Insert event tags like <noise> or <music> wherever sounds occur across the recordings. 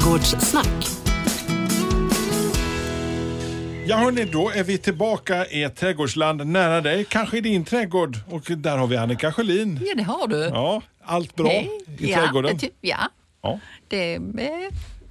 Trädgårdssnack. Ja hörni, då är vi tillbaka i ett trädgårdsland nära dig, kanske i din trädgård. Och där har vi Annika Sjölin. Ja, det har du. Ja, allt bra Hej. i ja, trädgården? det ty- ja, Ja. det, eh,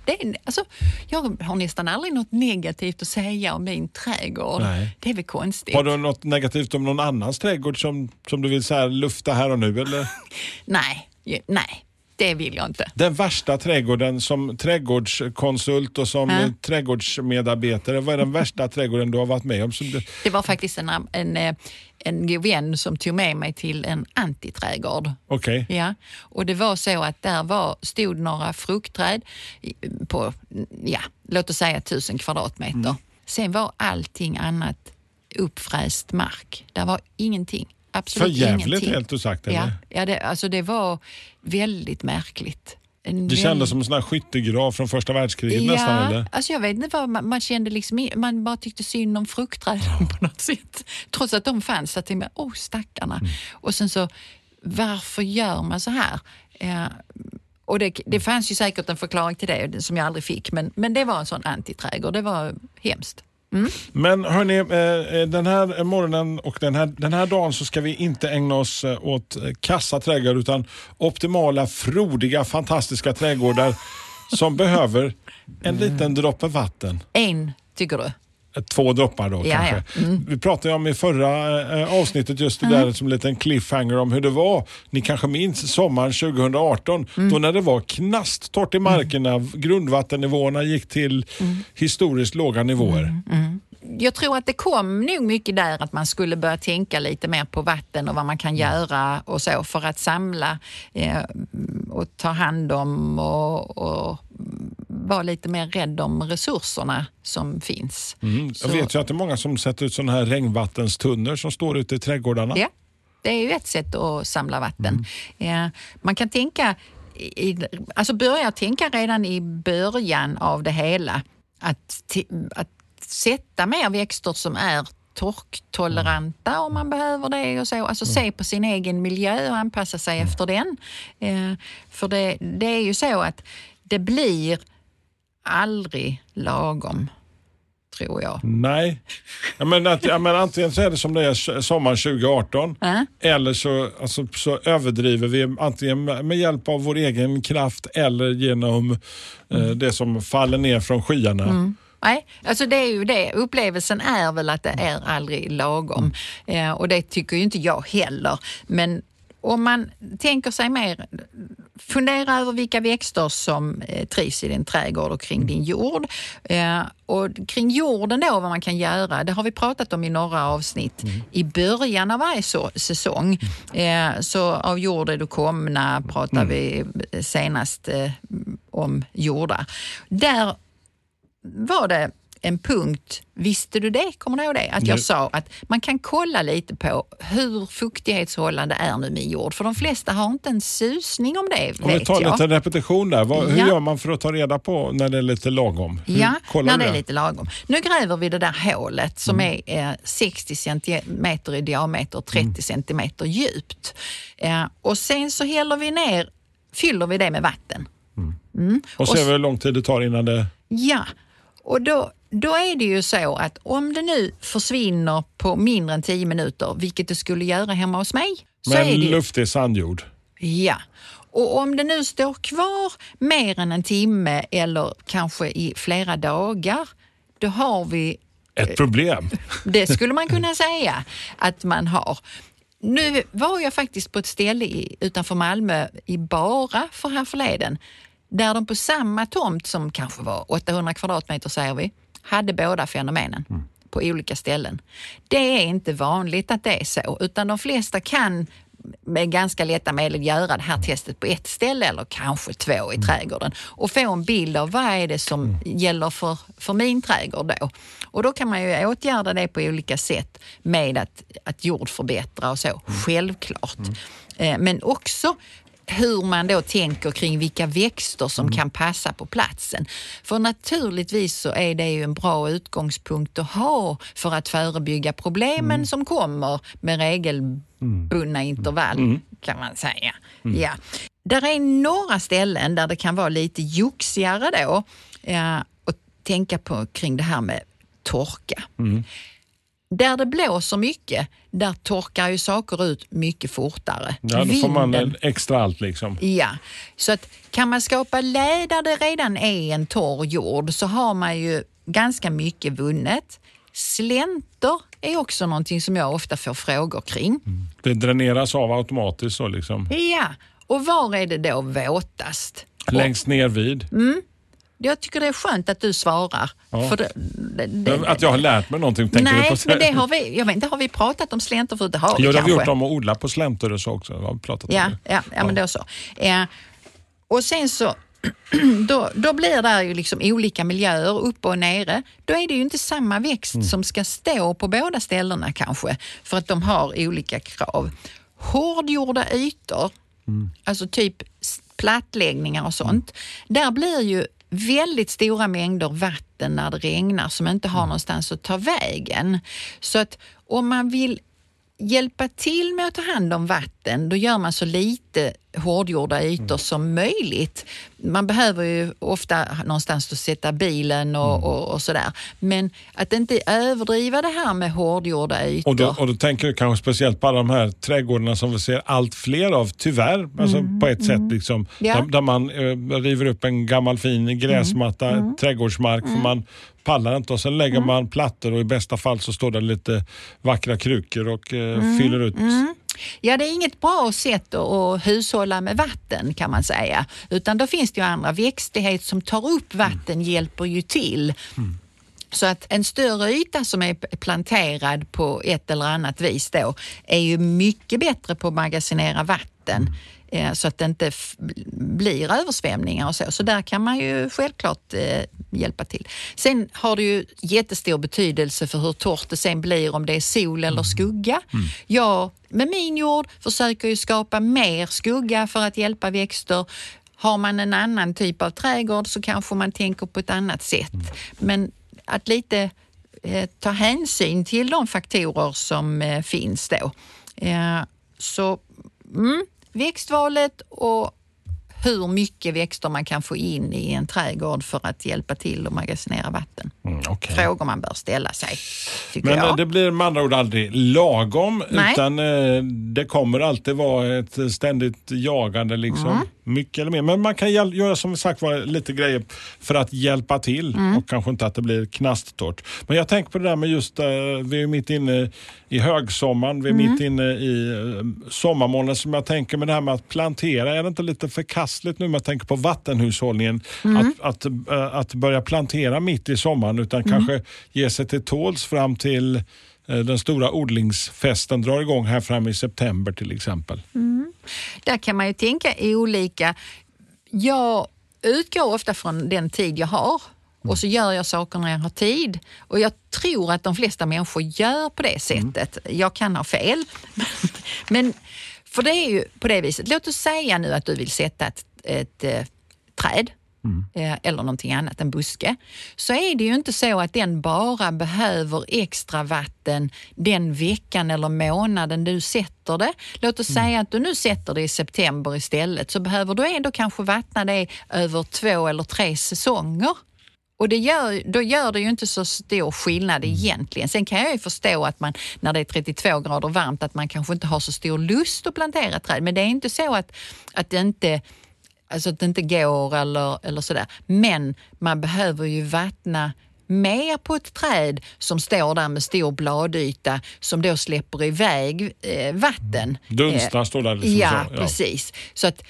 det är, alltså, jag har nästan aldrig något negativt att säga om min trädgård. Nej. Det är väl konstigt. Har du något negativt om någon annans trädgård som, som du vill så här lufta här och nu? Eller? <laughs> Nej, ju- nej, det vill jag inte. Den värsta trädgården som trädgårdskonsult och som Ja. trädgårdsmedarbetare, vad är den värsta trädgården du har varit med om? Du, Det var faktiskt en, en, en god vän som tog med mig till en antiträdgård. Okej. Ja, och det var så att där var, stod några fruktträd på, ja, låt oss säga tusen kvadratmeter. Mm. Sen var allting annat uppfräst mark. Där var ingenting. För Absolut jävligt ingenting. helt du sagt eller? Ja, ja det, alltså det var väldigt märkligt. En Det kändes som en sån här skyttegrav från första världskriget nästan eller? alltså jag vet inte vad man, man kände liksom, man bara tyckte synd om fruktträden på något sätt. Trots att de fanns, så tänkte, åh stackarna. Mm. Och sen så, varför gör man så här? Eh, och det, det fanns ju säkert en förklaring till det som jag aldrig fick, men, men det var en sån antiträdgård. Det var hemskt. Men hörni, eh, eh, den här morgonen och den här, den här dagen så ska vi inte ägna oss eh, åt kassa trädgårdar utan optimala, frodiga, fantastiska trädgårdar som behöver en liten droppe vatten. En, tycker du? Två droppar då Ja, kanske. Mm. Vi pratade om i förra eh, avsnittet just det där som en liten cliffhanger om hur det var. Ni kanske minns sommaren 2018 Mm. då när det var knasttorrt i markerna, grundvattennivåerna gick till Mm. historiskt låga nivåer. jag tror att det kom nog mycket där att man skulle börja tänka lite mer på vatten och vad man kan göra och så för att samla eh, och ta hand om och, och vara lite mer rädd om resurserna som finns. Mm. Jag vet ju att det är många som sätter ut sådana här regnvattenstunnor som står ute i trädgårdarna. Ja, det är ju ett sätt att samla vatten. Eh, man kan tänka, i, alltså börja tänka redan i början av det hela att, att sätta mer växter som är torktoleranta om man behöver det och så. Alltså se på sin egen miljö och anpassa sig efter den. Eh, för det, det är ju så att det blir aldrig lagom, tror jag. Nej, jag menar, att, jag menar, antingen så är det som det är sommaren 2018 Ja. eller så, alltså, så överdriver vi antingen med hjälp av vår egen kraft eller genom eh, det som faller ner från skyarna. Nej, alltså det är ju det. Upplevelsen är väl att det är aldrig lagom. Eh, och det tycker ju inte jag heller. Men om man tänker sig mer, fundera över vilka växter som eh, trivs i din trädgård och kring din jord. Eh, och kring jorden då, vad man kan göra, det har vi pratat om i några avsnitt i början av varje så, säsong. Eh, så av jord är du komna pratar vi senast om jordar. Där var det en punkt, visste du det? Kommer du ihåg det? Att jag Nej. sa att man kan kolla lite på hur fuktighetshållande är nu min jord. För de flesta har inte en susning om det, Om vi tar jag. lite repetition där. Vad, hur Ja. gör man för att ta reda på när det är lite lagom? Hur Ja, när det är lite lagom. Nu gräver vi det där hålet som är eh, 60 centimeter i diameter och 30 centimeter djupt. Eh, och sen så häller vi ner, fyller vi det med vatten. Och ser vi hur lång tid det tar innan det... Ja, och då, då är det ju så att om det nu försvinner på mindre än 10 minuter, vilket det skulle göra hemma hos mig, Med är ju, luftig sandjord. Ja. Och om det nu står kvar mer än en timme eller kanske i flera dagar, då har vi Ett problem. <laughs> det skulle man kunna säga att man har. Nu var jag faktiskt på ett ställe i, utanför Malmö i Bara för här förleden där de på samma tomt som kanske var 800 kvadratmeter säger vi, hade båda fenomenen på olika ställen. Det är inte vanligt att det är så, utan de flesta kan med ganska lätta medel göra det här testet på ett ställe eller kanske två i trädgården och få en bild av vad är det som gäller för, för min trädgård då. Och då kan man ju åtgärda det på olika sätt med att, att jordförbättra och så, självklart. Eh, Men också hur man då tänker kring vilka växter som kan passa på platsen. För naturligtvis så är det ju en bra utgångspunkt att ha för att förebygga problemen som kommer med regelbundna intervall kan man säga. Ja. där är några ställen där det kan vara lite joxigare då eh, och tänka på kring det här med torka. Där det blåser mycket, där torkar ju saker ut mycket fortare. Ja, då får man Vinden- en extra allt liksom. Ja, så att kan man skapa lä där det redan är en torr jord så har man ju ganska mycket vunnet. Slänter är också någonting som jag ofta får frågor kring. Det dräneras av automatiskt så liksom. Ja, och var är det då våtast? Längst ner vid. Jag tycker det är skönt att du svarar. Ja. Det, det, Att jag har lärt mig någonting tänker nej, på. men det har vi, jag vet inte, har vi pratat om slänter förut? Det har vi Jo, det har vi gjort om att odla på släntor och så också. Har vi pratat Ja, om det. ja, ja, men då så. Eh, och sen så, <clears throat> då, då blir det ju liksom olika miljöer uppe och nere. Då är det ju inte samma växt Mm. som ska stå på båda ställena kanske, för att de har olika krav. Hårdgjorda ytor, Mm. alltså typ plattläggningar och sånt, där blir ju väldigt stora mängder vatten när det regnar som inte Mm. har någonstans att ta vägen. Så att om man vill hjälpa till med att ta hand om vatten, då gör man så lite hårdgjorda ytor Mm. som möjligt. Man behöver ju ofta någonstans att sätta bilen och, Mm. och, och sådär. Men att inte överdriva det här med hårdgjorda ytor. Och då, och då tänker du kanske speciellt på alla de här trädgårdarna som vi ser allt fler av, tyvärr, alltså på ett sätt. Liksom, Mm. Ja. där, där man eh, river upp en gammal fin gräsmatta, Mm. trädgårdsmark, för man pallar inte och sen lägger man plattor och i bästa fall så står det lite vackra krukor och eh, Mm. fyller ut. Ja, det är inget bra sätt att- hushålla med vatten kan man säga. Utan då finns det ju andra. Växtlighet som tar upp vatten hjälper ju till. Så att en större yta som är planterad på ett eller annat vis då är ju mycket bättre på att magasinera vatten mm. så att det inte blir översvämningar och så. Så där kan man ju självklart eh, hjälpa till. Sen har det ju jättestor betydelse för hur torrt det sen blir om det är sol eller skugga. Jag med min jord försöker ju skapa mer skugga för att hjälpa växter. Har man en annan typ av trädgård så kanske man tänker på ett annat sätt. Men att lite eh, ta hänsyn till de faktorer som eh, finns då. Eh, så mm, växtvalet och hur mycket växter man kan få in i en trädgård för att hjälpa till att magasinera vatten. Mm, okej. Frågor man bör ställa sig, Men jag. det blir med andra ord aldrig lagom Nej. utan eh, det kommer alltid vara ett ständigt jagande. Liksom. Mm. Mycket eller mer. Men man kan göra som sagt var lite grejer för att hjälpa till Mm. och kanske inte att det blir knasttorrt. Men jag tänker på det där med just, eh, vi är mitt inne i högsommaren, vi är Mm. mitt inne i eh, sommarmånaden som jag tänker med det här med att plantera. Är det inte lite förkastligt nu jag tänker på vattenhushållningen Mm. att, att, eh, att börja plantera mitt i sommaren utan Mm. kanske ge sig till tåls fram till den stora odlingsfesten drar igång här fram i september till exempel. Där kan man ju tänka olika. Jag utgår ofta från den tid jag har och så gör jag saker när jag har tid. Och jag tror att de flesta människor gör på det sättet. Jag kan ha fel. <laughs> Men för det är ju på det viset. Låt oss säga nu att du vill sätta ett, ett eh, träd eh, eller någonting annat, en buske, så är det ju inte så att den bara behöver extra vatten den veckan eller månaden du sätter det. Låt oss säga att du nu sätter det i september istället, så behöver du ändå kanske vattna det över två eller tre säsonger. Och det gör, då gör det ju inte så stor skillnad egentligen. Sen kan jag ju förstå att man när det är 32 grader varmt att man kanske inte har så stor lust att plantera träd. Men det är inte så att, att det inte alltså att det inte går eller, eller sådär. Men man behöver ju vattna mer på ett träd som står där med stor bladyta som då släpper iväg eh, vatten. Dunstar står där liksom ja, så, ja. precis. Så att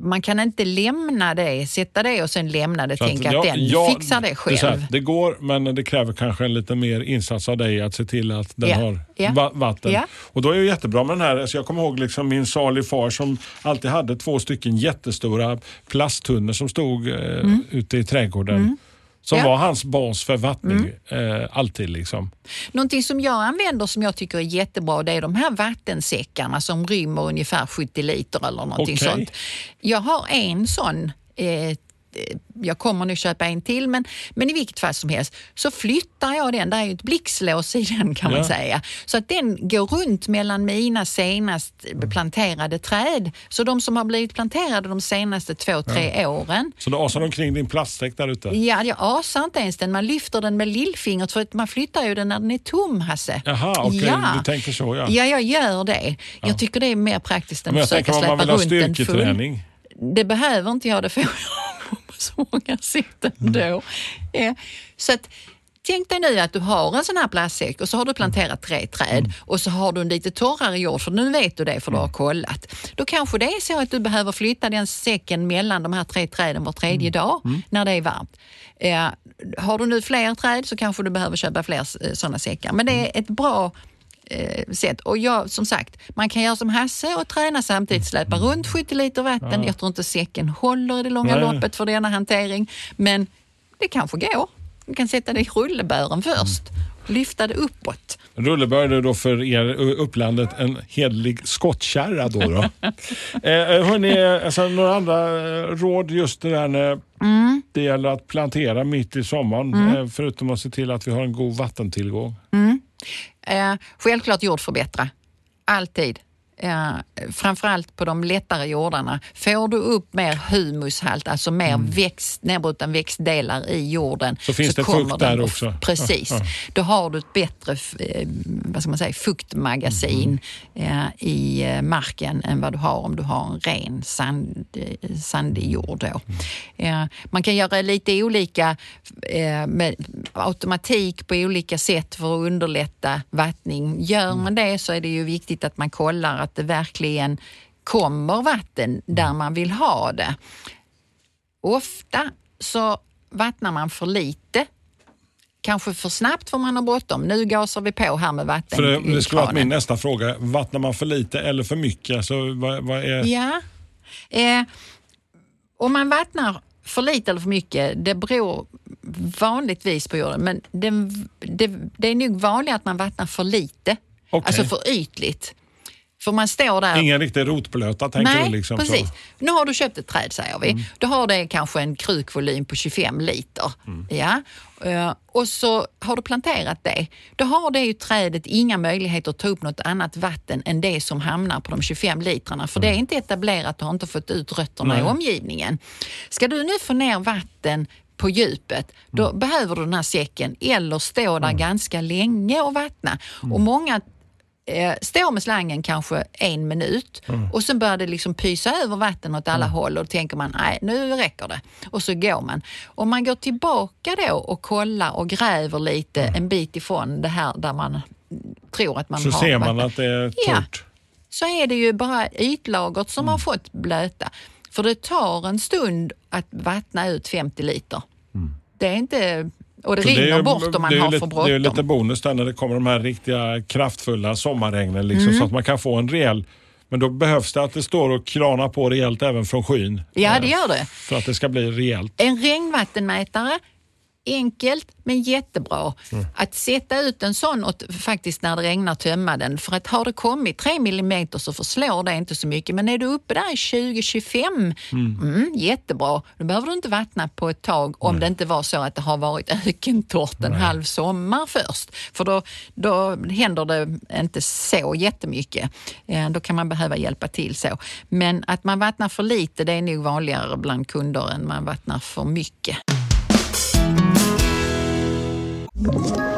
man kan inte lämna det, sätta det och sen lämna det och tänka ja, att den ja, fixar det är så här, själv. det går, men det kräver kanske en lite mer insats av dig att se till att den Ja, har va- vatten. ja. Och då är det jättebra med den här, alltså jag kommer ihåg liksom min salig far som alltid hade två stycken jättestora plasttunnor som stod eh, ute i trädgården. Som Mm. Ja. Mm. var hans bas för vattning, eh, alltid liksom. Någonting som jag använder som jag tycker är jättebra det är de här vattensäckarna som rymmer ungefär 70 liter eller någonting Okej. sånt. Jag har en sån eh, jag kommer nog köpa en till, men, men i vilket fall som helst så flyttar jag den. Det är ju ett blixtlås i den kan man Ja. säga. Så att den går runt mellan mina senast planterade träd. Så de som har blivit planterade de senaste två, tre åren, Så då asar omkring din plastsäck där ute? Ja, jag asar inte ens den. Man lyfter den med lillfingret för att man flyttar ju den när den är tom, Hasse. Jaha, okej, ja. du tänker så ja. Ja, jag gör det. Jag tycker det är mer praktiskt än att försöka släppa runt en full. Det behöver inte jag, det får jag <laughs> så många sätt ändå. Ja. Så att, tänk dig nu att du har en sån här plastsäck och så har du planterat tre träd och så har du en lite torrare jord, för nu vet du det för du har kollat. Då kanske det är så att du behöver flytta den säcken mellan de här tre träden var tredje dag när det är varmt. Eh, har du nu fler träd så kanske du behöver köpa fler sådana säckar. Men det är ett bra eh, sätt. Och jag, som sagt, man kan göra som Hasse och träna samtidigt, släpa runt 70 liter vatten. Jag tror inte säcken håller i det långa Nej. loppet för denna hantering, men det kanske går. Du kan sätta det i rullebören först, lyfta det uppåt. Rullebör är då för er upplandet en hedlig skottkärra. Då, då. <laughs> eh, hörni, alltså, några andra eh, råd just det där när Mm. det gäller att plantera mitt i sommaren. Eh, förutom att se till att vi har en god vattentillgång. Eh, självklart jordförbättra, alltid. Eh, framförallt på de lättare jordarna. Får du upp mer humushalt, alltså mer växt, nedbrutna växtdelar i jorden. Mm. Så finns det kommer fukt där också. Precis. Ja, ja. Då har du ett bättre eh, vad ska man säga, fuktmagasin Mm. eh, i marken än vad du har om du har en ren sand, eh, sandig jord. Mm. Man kan göra lite olika eh, med automatik på olika sätt för att underlätta vattning. Gör man det så är det ju viktigt att man kollar att det verkligen kommer vatten där man vill ha det. Ofta så vattnar man för lite. Kanske för snabbt för man har bråttom. Nu gasar vi på här med vatten För det, det skulle vara kranen. min nästa fråga. Vattnar man för lite eller för mycket? Alltså, vad, vad är... Ja. Eh, om man vattnar för lite eller för mycket, det beror vanligtvis på jorden. Men det, det, det är nog vanligt att man vattnar för lite. Okej. Alltså för ytligt. För man står där Ingen riktig rotblöta tänker Nej, du? Liksom, precis. Så. Mm. Nu har du köpt ett träd säger vi. Då har det kanske en krukvolym på 25 liter. Mm. Ja. Eh, och så har du planterat det. Då har det ju trädet inga möjligheter att ta upp något annat vatten än det som hamnar på de 25 litrarna. För det är inte etablerat, du har inte fått ut rötterna i Mm. Nej. omgivningen. Ska du nu få ner vatten på djupet, då Mm. behöver du den här säcken eller stå där ganska länge och vattna. Mm. Och många eh, står med slangen kanske en minut och sen börjar det liksom pysa över vatten åt alla håll och då tänker man nej nu räcker det. Och så går man. Om man går tillbaka då och kollar och gräver lite en bit ifrån det här där man tror att man Så har ser man vatten att det är Ja. torrt. så är det ju bara ytlagret som Mm. har fått blöta. För det tar en stund att vattna ut 50 liter. Det är inte... Och det. Så rinner är ju- bort om man det är har lite, för Det är lite bråttom. bonus där när det kommer de här riktiga kraftfulla sommarregnen. Liksom, Mm. Så att man kan få en rejäl... Men då behövs det att det står och kranar på rejält även från skyn. Ja, det gör det. För att det ska bli rejält. En regnvattenmätare, enkelt men jättebra. Mm. Att sätta ut en sån och faktiskt när det regnar tömma den. För att har det kommit 3 millimeter så förslår det inte så mycket. Men är du uppe där i 20-25, mm, jättebra. Då behöver du inte vattna på ett tag om det inte var så att det har varit ökentorrt en halv sommar först. För då, då händer det inte så jättemycket. Eh, Då kan man behöva hjälpa till så. Men att man vattnar för lite det är nog vanligare bland kunder än man vattnar för mycket. Ett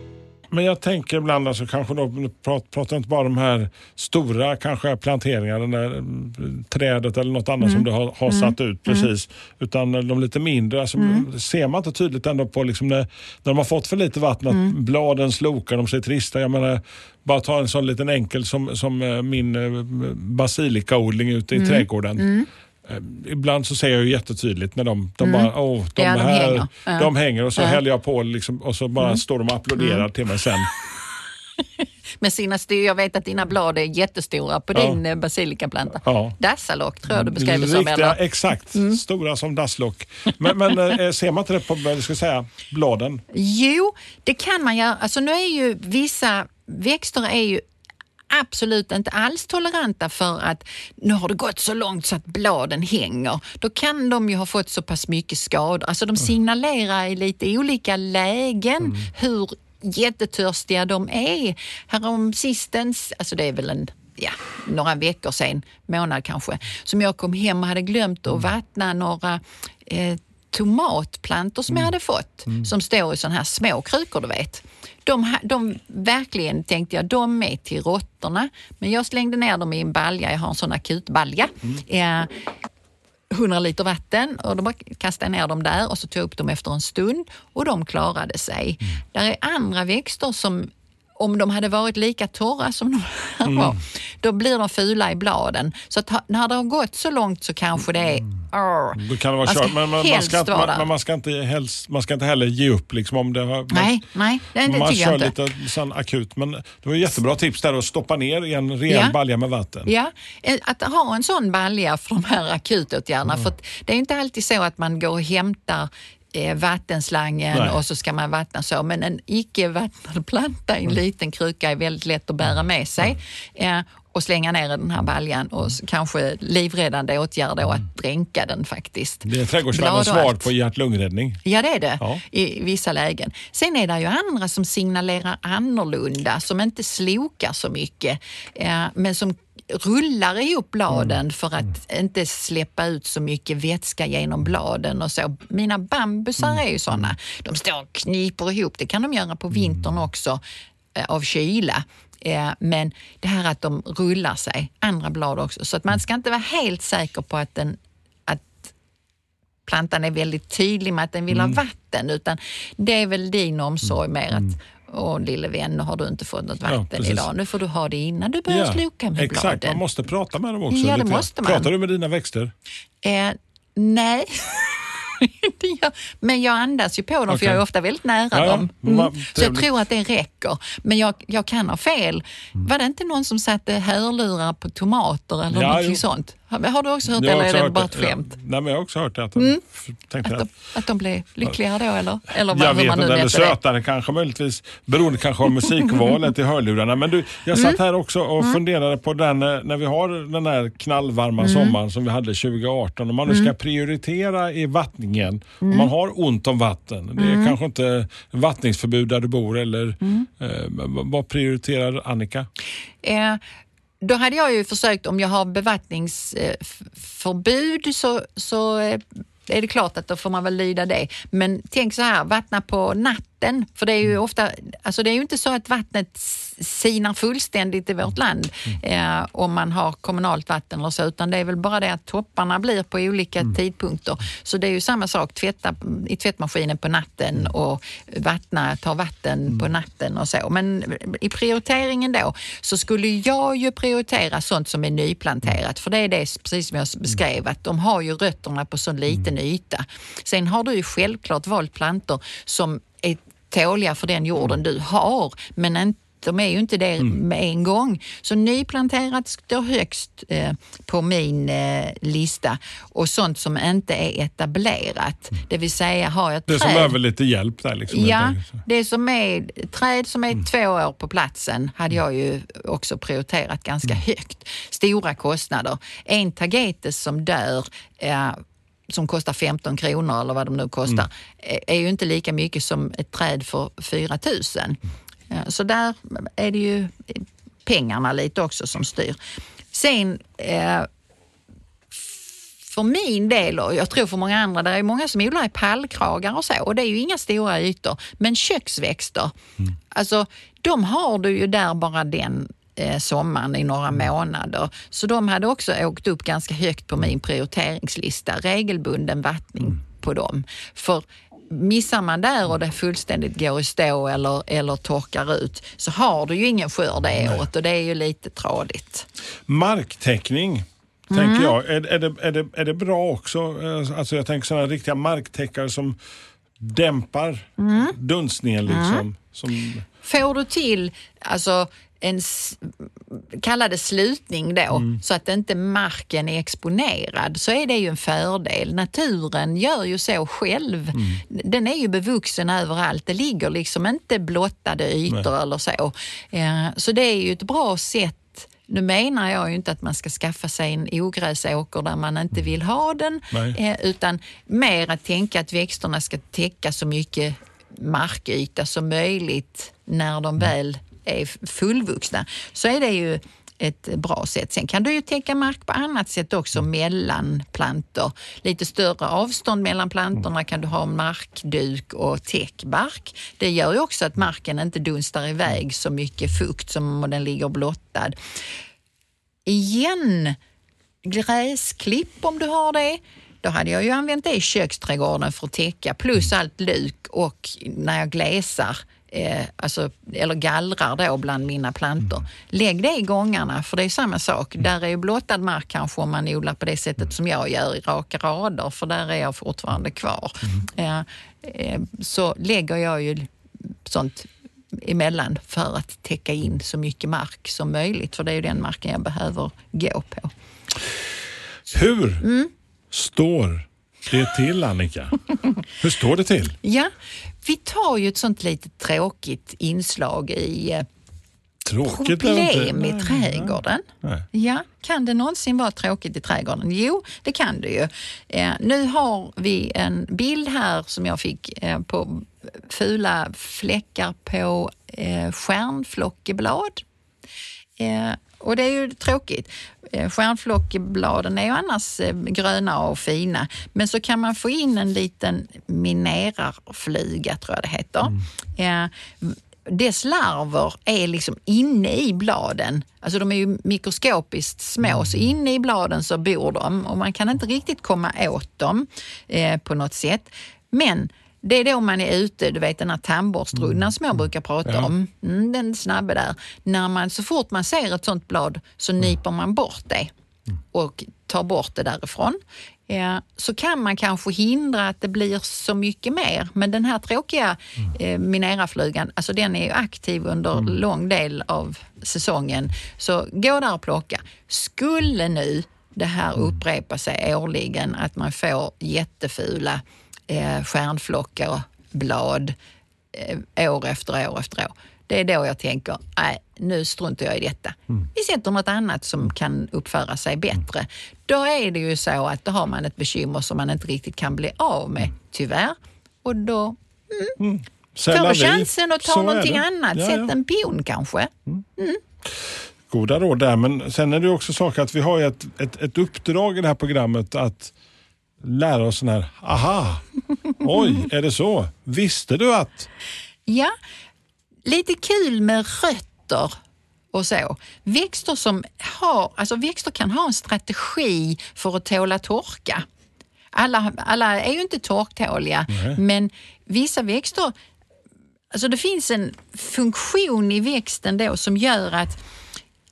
Men jag tänker ibland, alltså, kanske då, pratar inte bara om de här stora kanske planteringarna, där mm, trädet eller något annat som du har, har satt ut precis. Utan de lite mindre, alltså, ser man inte tydligt ändå på liksom när, när de har fått för lite vatten att bladen slokar, de ser trista. Jag menar, bara ta en sån liten enkel som, som eh, min eh, basilikaodling ute i trädgården. Eh, ibland så ser jag ju jättetydligt när de, de Mm. bara, åh, de, Ja, de här, hänger. Ja. de hänger och så Ja. Mm. häller jag på liksom, och så bara står de och applåderar till mig sen. <laughs> Med sina styr, jag vet att dina blad är jättestora på Ja. din eh, basilikaplanta. Ja. Dassalock tror jag du beskrev det som. Eller? Mm. exakt, stora som dasslock. Men, men eh, ser man inte det på ska säga, bladen? Jo, det kan man göra. Alltså nu är ju vissa växter är ju absolut inte alls toleranta för att nu har det gått så långt så att bladen hänger. Då kan de ju ha fått så pass mycket skador. Alltså de signalerar i lite olika lägen hur jättetörstiga de är. Härom sistens, alltså det är väl en ja, några veckor sedan, månad kanske, som jag kom hem och hade glömt att vattna några eh, tomatplantor som jag hade fått, som står i sådana här små krukor, du vet. De, de verkligen tänkte jag, de är till råttorna. Men jag slängde ner dem i en balja, jag har en sån akutbalja. Eh, 100 liter vatten och då kastade jag ner dem där och så tog jag upp dem efter en stund och de klarade sig. Där är andra växter som om de hade varit lika torra som de här var, då blir de fula i bladen. Så att när det har gått så långt så kanske det är... Arr. Då kan det vara Man ska kört. Men, man, helst ska, inte- man, man, ska inte helst, man ska inte heller ge upp liksom, om det har... Nej, nej, det, det man tycker kör jag inte. lite sån akut. Men det var ju jättebra tips där att stoppa ner i en rejäl Ja. balja med vatten. Ja, eh, att ha en sån balja för de här akutåtgärderna. För att det är inte alltid så att man går och hämtar eh, vattenslangen Nej. och så ska man vattna så. Men en icke vattnad planta i en liten kruka är väldigt lätt att bära med sig. Eh, och slänga ner den här baljan och s- kanske livräddande åtgärd då att dränka den faktiskt. Det är och svar på hjärt-lungräddning. Ja, det är det Ja. i vissa lägen. Sen är det ju andra som signalerar annorlunda, som inte slokar så mycket, eh, men som rullar ihop bladen Mm. för att inte släppa ut så mycket vätska genom bladen och så. Mina bambusar Mm. är ju sådana. De står och kniper ihop. Det kan de göra på vintern Mm. också eh, av kyla. Eh, Men det här att de rullar sig, andra blad också. Så att man ska inte vara helt säker på att den att plantan är väldigt tydlig med att den vill Mm. ha vatten utan det är väl din omsorg mer att Åh lille vän, nu har du inte fått något Ja, vatten precis. idag. Nu får du ha det innan du börjar sloka med exakt. bladen. Man måste prata med dem också. Ja, det lite måste man. Pratar du med dina växter? Eh, nej. <laughs> <laughs> Men jag andas ju på dem för Okej. jag är ofta väldigt nära Ja, dem. Vad Så jag tror att det räcker. Men jag, jag kan ha fel. Mm. Var det inte någon som satte hörlurar på tomater eller Ja, jo. sånt? Har, har du också hört det Jag eller är det bara ett skämt? Nej, men jag har också hört det. Att de, tänkte Att de, att de blev lyckligare då eller? Eller vad, jag vet inte, eller mätte det. sötare kanske möjligtvis. Beroende kanske av musikvalet i hörlurarna. Men du, jag Mm. satt här också och funderade på den, eh, när vi har den här knallvarma Mm. sommaren som vi hade 2018. Om man nu ska prioritera i vattningen, om man har ont om vatten. Det Mm. är kanske inte vattningsförbud där du bor eller eh, vad- vad prioriterar Annika? Eh, då hade jag ju försökt, om jag har bevattningsförbud så, så eh, är det klart att då får man väl lyda det. Men tänk så här, vattna på natten. För det är ju ofta, alltså det är ju inte så att vattnet sinar fullständigt i vårt land eh, om man har kommunalt vatten eller så, utan det är väl bara det att topparna blir på olika tidpunkter. Så det är ju samma sak, tvätta i tvättmaskinen på natten och vattna, ta vatten på natten och så. Men i prioriteringen då så skulle jag ju prioritera sånt som är nyplanterat, för det är det precis som jag beskrev, att de har ju rötterna på så liten yta. Sen har du ju självklart valt plantor som tåliga för den jorden du har, men inte de är ju inte det med en gång. Så nyplanterat står högst eh, på min eh, lista och sånt som inte är etablerat. Det vill säga har jag ett Det som träd behöver lite hjälp där. Liksom, Ja, det som är träd som Mm. är två år på platsen hade jag ju också prioriterat ganska Mm. högt. Stora kostnader. En tagetes som dör eh, som kostar 15 kronor eller vad de nu kostar, Mm. eh, är ju inte lika mycket som ett träd för 4 000. Eh, Så där är det ju pengarna lite också som styr. Sen eh, för min del och jag tror för många andra, det är många som odlar i pallkragar och så och det är ju inga stora ytor. Men köksväxter, alltså de har du ju där bara den sommaren i några månader. Så de hade också åkt upp ganska högt på min prioriteringslista. Regelbunden vattning på dem. För missar man där och det fullständigt går i stå eller, eller torkar ut så har du ju ingen skörd det året och det är ju lite tradigt. Marktäckning. tänker jag. Är, är, det, är, det, är det bra också? Eh, Alltså jag tänker sådana riktiga marktäckare som dämpar dunstningen. Liksom, som, Får du till alltså, en kalla det slutning då, så att inte marken är exponerad, så är det ju en fördel. Naturen gör ju så själv. Den är ju bevuxen överallt. Det ligger liksom inte blottade ytor eller så. Eh, Så det är ju ett bra sätt nu menar jag ju inte att man ska skaffa sig en ogräsåker där man inte vill ha den, Nej. eh, utan mer att tänka att växterna ska täcka så mycket markyta som möjligt när de väl är fullvuxna. Så är det ju ett bra sätt. Sen kan du ju täcka mark på annat sätt också mellan plantor. Lite större avstånd mellan plantorna kan du ha markduk och täckbark. Det gör ju också att marken inte dunstar iväg så mycket fukt som om den ligger blottad. Igen, gräsklipp om du har det. Då hade jag ju använt det i köksträdgården för att täcka, plus allt luk och när jag glesar, eh, alltså, eller gallrar då bland mina plantor. Lägg det i gångarna, för det är samma sak. Där är blottad mark kanske om man odlar på det sättet som jag gör i raka rader, för där är jag fortfarande kvar. Eh, eh, så lägger jag ju sånt emellan för att täcka in så mycket mark som möjligt, för det är ju den marken jag behöver gå på. hur Mm. står det till Annika? <laughs> Hur står det till? Ja, vi tar ju ett sånt lite tråkigt inslag i eh, Tråkigt problem i trädgården. nej. Ja, kan det någonsin vara tråkigt i trädgården? Jo, det kan det ju. Eh, nu har vi en bild här som jag fick eh, på fula fläckar på eh, stjärnflockeblad. Eh, och det är ju tråkigt. Eh, Stjärnflockebladen är ju annars eh, gröna och fina, men så kan man få in en liten minerarfluga, tror jag det heter. Eh, dess larver är liksom inne i bladen. Alltså de är ju mikroskopiskt små, så inne i bladen så bor de och man kan inte riktigt komma åt dem eh, på något sätt. Men det är då man är ute, du vet den här tandborstrundan som jag brukar prata Ja. om. Mm, den snabbe där. När man, så fort man ser ett sånt blad så nyper man bort det och tar bort det därifrån. Eh, så kan man kanske hindra att det blir så mycket mer. Men den här tråkiga eh, mineraflugan, alltså den är ju aktiv under lång del av säsongen. Så gå där och plocka. Skulle nu det här upprepa sig årligen, att man får jättefula eh, stjärnflockar, blad eh, år efter år efter år. Det är då jag tänker, nej, nu struntar jag i detta. Vi sätter något annat som kan uppföra sig bättre. Då är det ju så att då har man ett bekymmer som man inte riktigt kan bli av med, tyvärr. Och då la du vie. chansen och Så tar är någonting annat. Ja, Sätt ja. en pion kanske. Goda råd där, men sen är det också saker att vi har ett, ett, ett uppdrag i det här programmet att lära oss sån här, aha, oj, är det så? Visste du att? Ja, lite kul med rötter och så. Växter, som har, alltså växter kan ha en strategi för att tåla torka. Alla, alla är ju inte torktåliga, men vissa växter Alltså det finns en funktion i växten då som gör att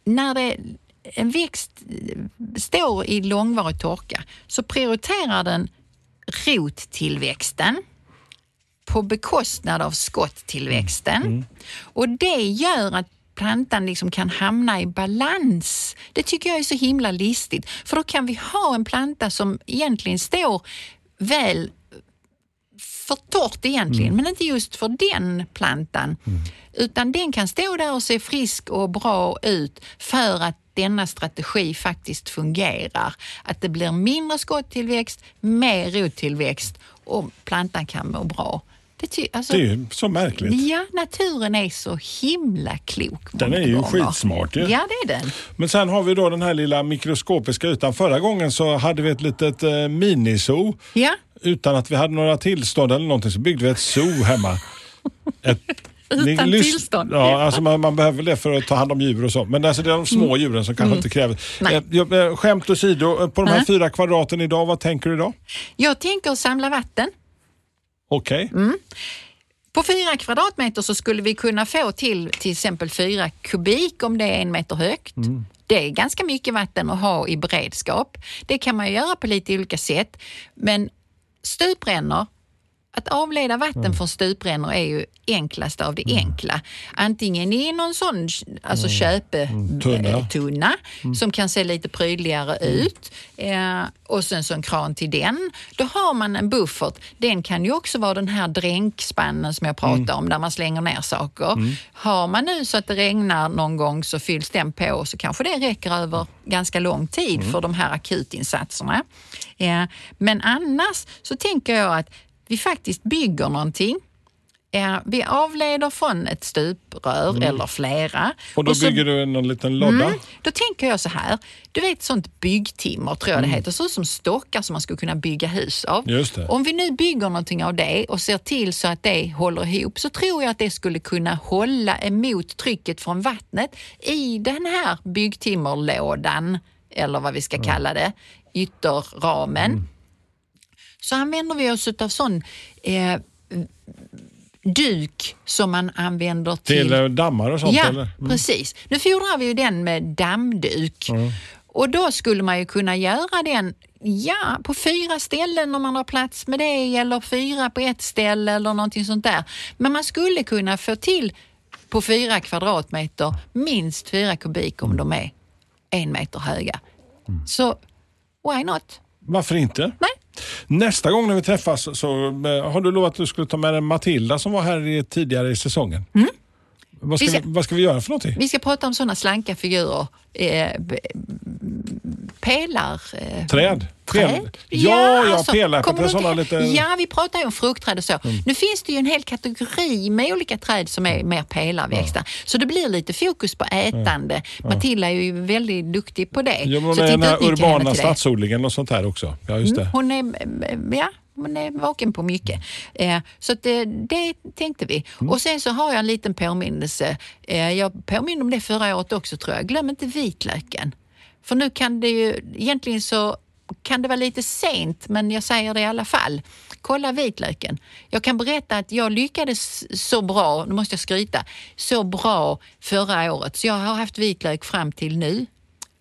när det, en växt står i långvarig torka så prioriterar den rottillväxten på bekostnad av skotttillväxten. Och det gör att plantan liksom kan hamna i balans. Det tycker jag är så himla listigt. För då kan vi ha en planta som egentligen står väl för torrt egentligen, men inte just för den plantan. Utan den kan stå där och se frisk och bra ut för att denna strategi faktiskt fungerar. Att det blir mindre skotttillväxt, mer rottillväxt och plantan kan må bra. Det, alltså, Det är så märkligt. Ja, naturen är så himla klok. Den är ju gånger. skitsmart ju. Ja, det är den. Men sen har vi då den här lilla mikroskopiska ytan. Förra gången så hade vi ett litet eh, minisoo. Ja, Utan att vi hade några tillstånd eller någonting så byggde vi ett zoo hemma. <laughs> Ett, Utan tillstånd? Ja, alltså man, man behöver det för att ta hand om djur och så. Men alltså det är de små djuren som kanske inte kräver... Mm. Nej. Eh, eh, Skämt åsido, eh, på de här Mm. fyra kvadraten idag, vad tänker du idag? jag tänker samla vatten. Okej. Mm. På fyra kvadratmeter så skulle vi kunna få till till exempel fyra kubik om det är en meter högt. Det är ganska mycket vatten att ha i beredskap. Det kan man göra på lite olika sätt. Men stuprännor, att avleda vatten från stuprännor är ju enklast av det enkla. Antingen i någon sån alltså köpetunna Tunna. tunna, som kan se lite prydligare ut eh, och sen så en kran till den. Då har man en buffert. Den kan ju också vara den här dränkspannen som jag pratade om där man slänger ner saker. Har man nu så att det regnar någon gång så fylls den på så kanske det räcker över ganska lång tid för de här akutinsatserna. Eh, men annars så tänker jag att vi faktiskt bygger någonting Eh, vi avleder från ett stuprör eller flera. Mm. Och då så- bygger du en liten lodda. Mm, då tänker jag så här, du vet sånt byggtimmer tror jag det heter, så som stockar som man skulle kunna bygga hus av. Mm. Just det. Om vi nu bygger någonting av det och ser till så att det håller ihop så tror jag att det skulle kunna hålla emot trycket från vattnet i den här byggtimmerlådan, eller vad vi ska kalla det, ytterramen. Mm. Så använder vi oss av sån eh, duk som man använder Till eh, dammar och sånt Ja, eller? Mm. precis. Nu fodrar vi ju den med dammduk. Och då skulle man ju kunna göra den ja, på fyra ställen om man har plats med det eller fyra på ett ställe eller någonting sånt där. Men man skulle kunna få till på fyra kvadratmeter minst fyra kubik om de är en meter höga. Så why not? Varför inte? Nej. Nästa gång när vi träffas så eh, har du lovat att du skulle ta med dig Matilda som var här tidigare i säsongen. Mm. Vad, ska Vi vi, ska- vad ska vi göra för någonting? Vi ska prata om sådana slanka figurer. Eh, pelar... Eh, Träd? Träd? Ja, ja, alltså, du sådana lite- Mm. Ja, vi pratar ju om fruktträd och så. Nu finns det ju en hel kategori med olika träd som är mer pelarväxter. Så det blir lite fokus på ätande. Matilda är ju väldigt duktig på det. Ja, men så den titta, här urbana. Mm. stadsodlingen och sånt här också. Ja, just det. Hon är, ja, hon är vaken på mycket. Eh, så det, det tänkte vi. Mm. Och sen så har jag en liten påminnelse. Eh, jag påminner om det förra året också tror jag. Glöm inte vitlöken. För nu kan det ju, egentligen så kan det vara lite sent, men jag säger det i alla fall. Kolla vitlöken. Jag kan berätta att jag lyckades så bra, nu måste jag skryta, så bra förra året. Så jag har haft vitlök fram till nu,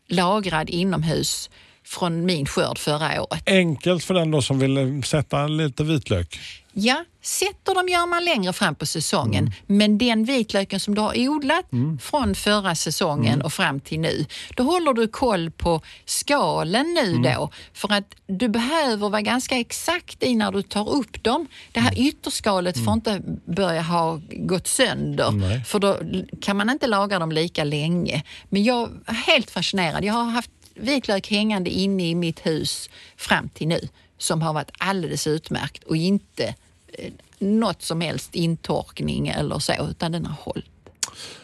lagrad inomhus från min skörd förra året. Enkelt för den då som vill eh, sätta lite vitlök. Ja, sätter dem gör man längre fram på säsongen. Mm. Men den vitlöken som du har odlat från förra säsongen Mm. och fram till nu, då håller du koll på skalen nu Mm. då. För att du behöver vara ganska exakt i när du tar upp dem. Det Mm. här ytterskalet får inte börja ha gått sönder, Nej. för då kan man inte laga dem lika länge. Men jag är helt fascinerad. Jag har haft vitlök hängande inne i mitt hus fram till nu som har varit alldeles utmärkt och inte eh, något som helst intorkning eller så, utan den har hållit.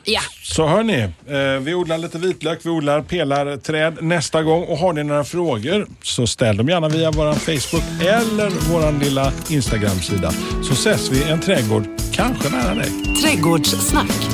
Ja, Så hör ni, eh, vi odlar lite vitlök, vi odlar pelarträd nästa gång och har ni några frågor så ställ dem gärna via vår Facebook eller vår lilla Instagram-sida så ses vi i en trädgård, kanske nära dig. Trädgårdssnack.